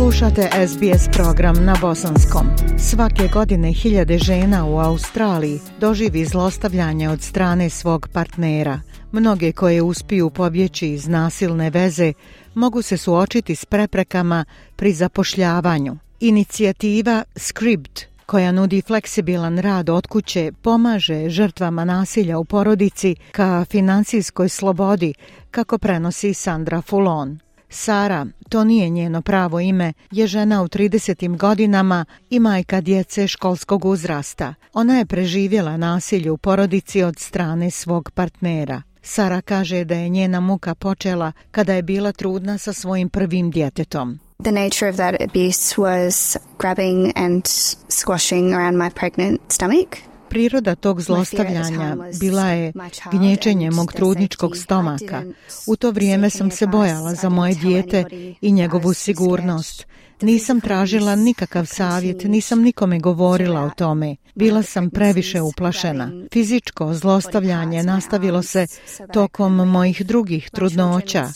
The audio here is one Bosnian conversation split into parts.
Slušate SBS program na bosanskom. Svake godine hiljade žena u Australiji doživi zlostavljanje od strane svog partnera. Mnoge koje uspiju pobjeći iz nasilne veze mogu se suočiti s preprekama pri zapošljavanju. Inicijativa Script koja nudi fleksibilan rad od kuće, pomaže žrtvama nasilja u porodici ka financijskoj slobodi, kako prenosi Sandra Fulon. Sara, to nije njeno pravo ime, je žena u 30. godinama i majka djece školskog uzrasta. Ona je preživjela nasilje u porodici od strane svog partnera. Sara kaže da je njena muka počela kada je bila trudna sa svojim prvim djetetom. The nature of that abuse was grabbing and squashing around my pregnant stomach. Priroda tog zlostavljanja bila je gnječenje mog trudničkog stomaka. U to vrijeme sam se bojala za moje dijete i njegovu sigurnost. Nisam tražila nikakav savjet, nisam nikome govorila o tome. Bila sam previše uplašena. Fizičko zlostavljanje nastavilo se tokom mojih drugih trudnoća,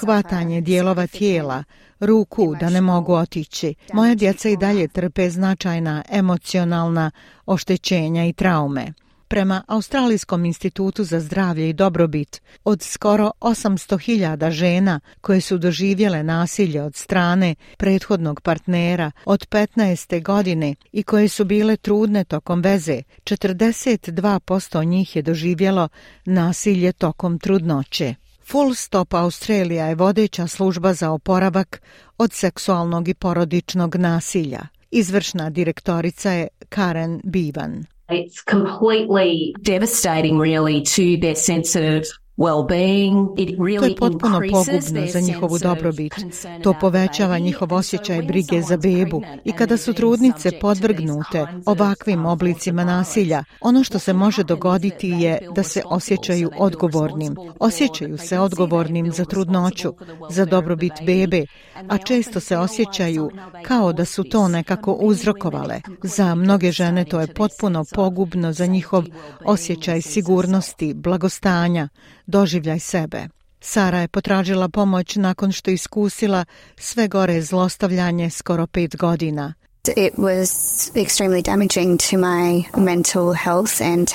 hvatanje dijelova tijela, ruku da ne mogu otići. Moja djeca i dalje trpe značajna emocionalna oštećenja i traume prema Australijskom institutu za zdravlje i dobrobit, od skoro 800.000 žena koje su doživjele nasilje od strane prethodnog partnera od 15. godine i koje su bile trudne tokom veze, 42% njih je doživjelo nasilje tokom trudnoće. Full Stop Australija je vodeća služba za oporavak od seksualnog i porodičnog nasilja. Izvršna direktorica je Karen Bivan. It's completely devastating, really, to their sense of To je potpuno pogubno za njihovu dobrobit. To povećava njihov osjećaj brige za bebu i kada su trudnice podvrgnute ovakvim oblicima nasilja, ono što se može dogoditi je da se osjećaju odgovornim. Osjećaju se odgovornim za trudnoću, za dobrobit bebe, a često se osjećaju kao da su to nekako uzrokovale. Za mnoge žene to je potpuno pogubno za njihov osjećaj sigurnosti, blagostanja, doživljaj sebe. Sara je potražila pomoć nakon što iskusila sve gore zlostavljanje skoro pet godina. It to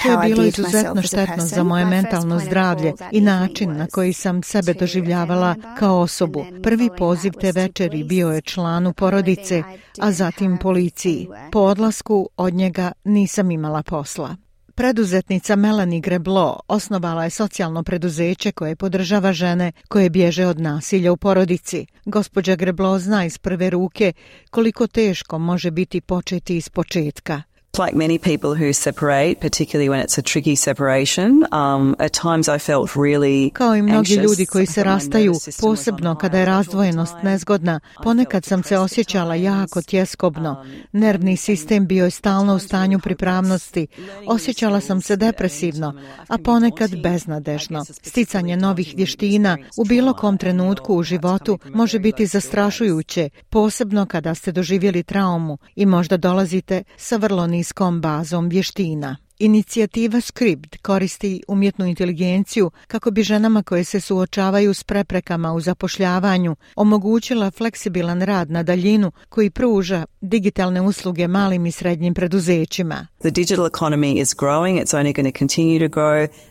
to je bilo izuzetno štetno za moje mentalno zdravlje i način na koji sam sebe doživljavala kao osobu. Prvi poziv te večeri bio je članu porodice, a zatim policiji. Po odlasku od njega nisam imala posla. Preduzetnica Melanie Greblo osnovala je socijalno preduzeće koje podržava žene koje bježe od nasilja u porodici. Gospođa Greblo zna iz prve ruke koliko teško može biti početi iz početka like many people who separate, particularly when it's a tricky separation, um, at times I felt really Kao i mnogi ljudi koji se rastaju, posebno kada je razdvojenost nezgodna, ponekad sam se osjećala jako tjeskobno. Um, Nervni sistem bio je stalno u stanju pripravnosti. Osjećala sam se depresivno, a ponekad beznadežno. Sticanje novih vještina u bilo kom trenutku u životu može biti zastrašujuće, posebno kada ste doživjeli traumu i možda dolazite sa vrlo medicinskom bazom vještina. Inicijativa Script koristi umjetnu inteligenciju kako bi ženama koje se suočavaju s preprekama u zapošljavanju omogućila fleksibilan rad na daljinu koji pruža digitalne usluge malim i srednjim preduzećima.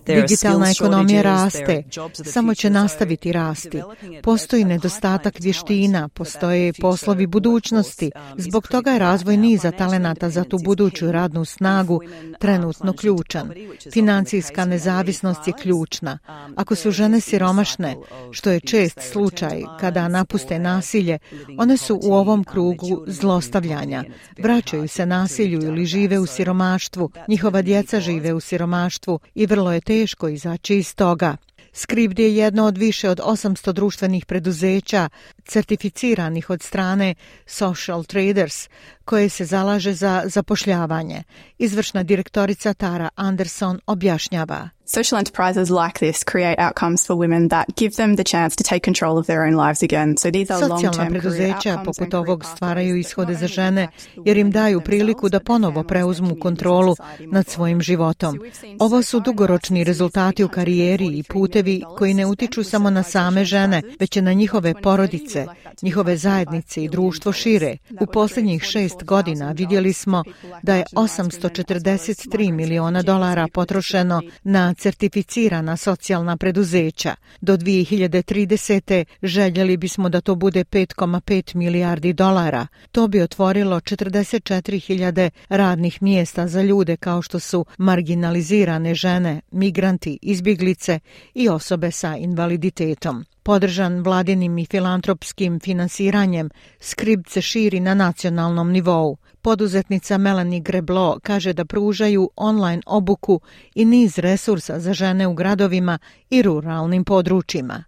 Digitalna ekonomija raste, samo će nastaviti rasti. Postoji nedostatak vještina, postoje poslovi budućnosti. Um, Zbog toga je razvoj niza talenata za tu buduću radnu snagu trenutno apsolutno ključan. Financijska nezavisnost je ključna. Ako su žene siromašne, što je čest slučaj kada napuste nasilje, one su u ovom krugu zlostavljanja. Vraćaju se nasilju ili žive u siromaštvu, njihova djeca žive u siromaštvu i vrlo je teško izaći iz toga. Skribd je jedno od više od 800 društvenih preduzeća certificiranih od strane Social Traders koje se zalaže za zapošljavanje. Izvršna direktorica Tara Anderson objašnjava. Social enterprises like this create outcomes for women that give them the chance to take control of their own lives again. So these are Socijalna preduzeća poput ovog stvaraju ishode za žene jer im daju priliku da ponovo preuzmu kontrolu nad svojim životom. Ovo su dugoročni rezultati u karijeri i putevi koji ne utiču samo na same žene, već i na njihove porodice, njihove zajednice i društvo šire. U posljednjih šest godina vidjeli smo da je 843 miliona dolara potrošeno na certificirana socijalna preduzeća. Do 2030. željeli bismo da to bude 5,5 milijardi dolara. To bi otvorilo 44.000 radnih mjesta za ljude kao što su marginalizirane žene, migranti, izbjeglice i osobe sa invaliditetom. Podržan vladinim i filantropskim finansiranjem, skrib se širi na nacionalnom nivou. Poduzetnica Melanie Greblo kaže da pružaju online obuku i niz resursa za žene u gradovima i ruralnim područjima.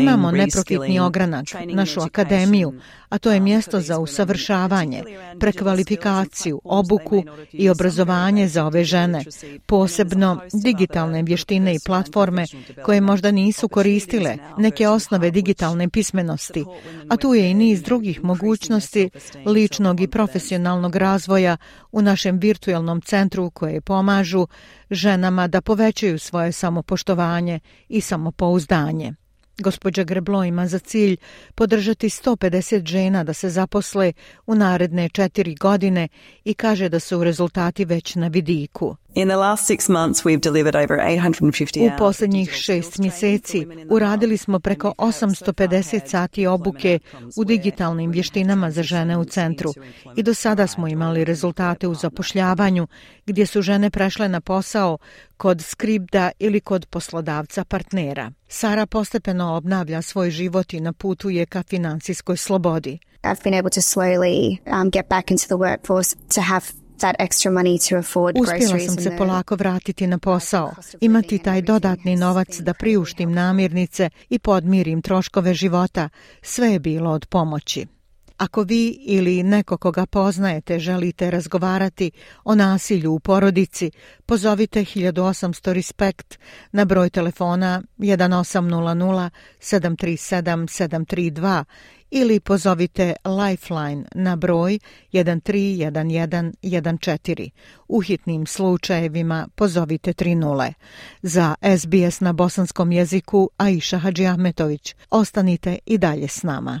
Imamo neprofitni ogranak, našu akademiju, a to je um, mjesto za usavršavanje, prekvalifikaciju, obuku i obrazovanje za ove žene, posebno digitalne vještine i platforme koje možda nisu koristile neke osnove digitalne pismenosti, a tu je i niz drugih mogućnosti ličnog i profesionalnog razvoja u našem virtualnom centru koje pomažu ženama da povećaju svoje samopoštovanje i samopouzdanje. Gospođa Greblo ima za cilj podržati 150 žena da se zaposle u naredne četiri godine i kaže da su rezultati već na vidiku. U posljednjih šest mjeseci uradili smo preko 850 sati obuke u digitalnim vještinama za žene u centru i do sada smo imali rezultate u zapošljavanju gdje su žene prešle na posao kod skribda ili kod poslodavca partnera. Sara postepeno obnavlja svoj život i na putu je ka financijskoj slobodi. I've been able to slowly um, get back into the workforce to have Uspjela sam se polako vratiti na posao, imati taj dodatni novac da priuštim namirnice i podmirim troškove života. Sve je bilo od pomoći. Ako vi ili neko koga poznajete želite razgovarati o nasilju u porodici, pozovite 1800 Respekt na broj telefona 1800 737 732 ili pozovite Lifeline na broj 131114. U hitnim slučajevima pozovite 30. Za SBS na bosanskom jeziku Aisha Hadži Ahmetović. Ostanite i dalje s nama.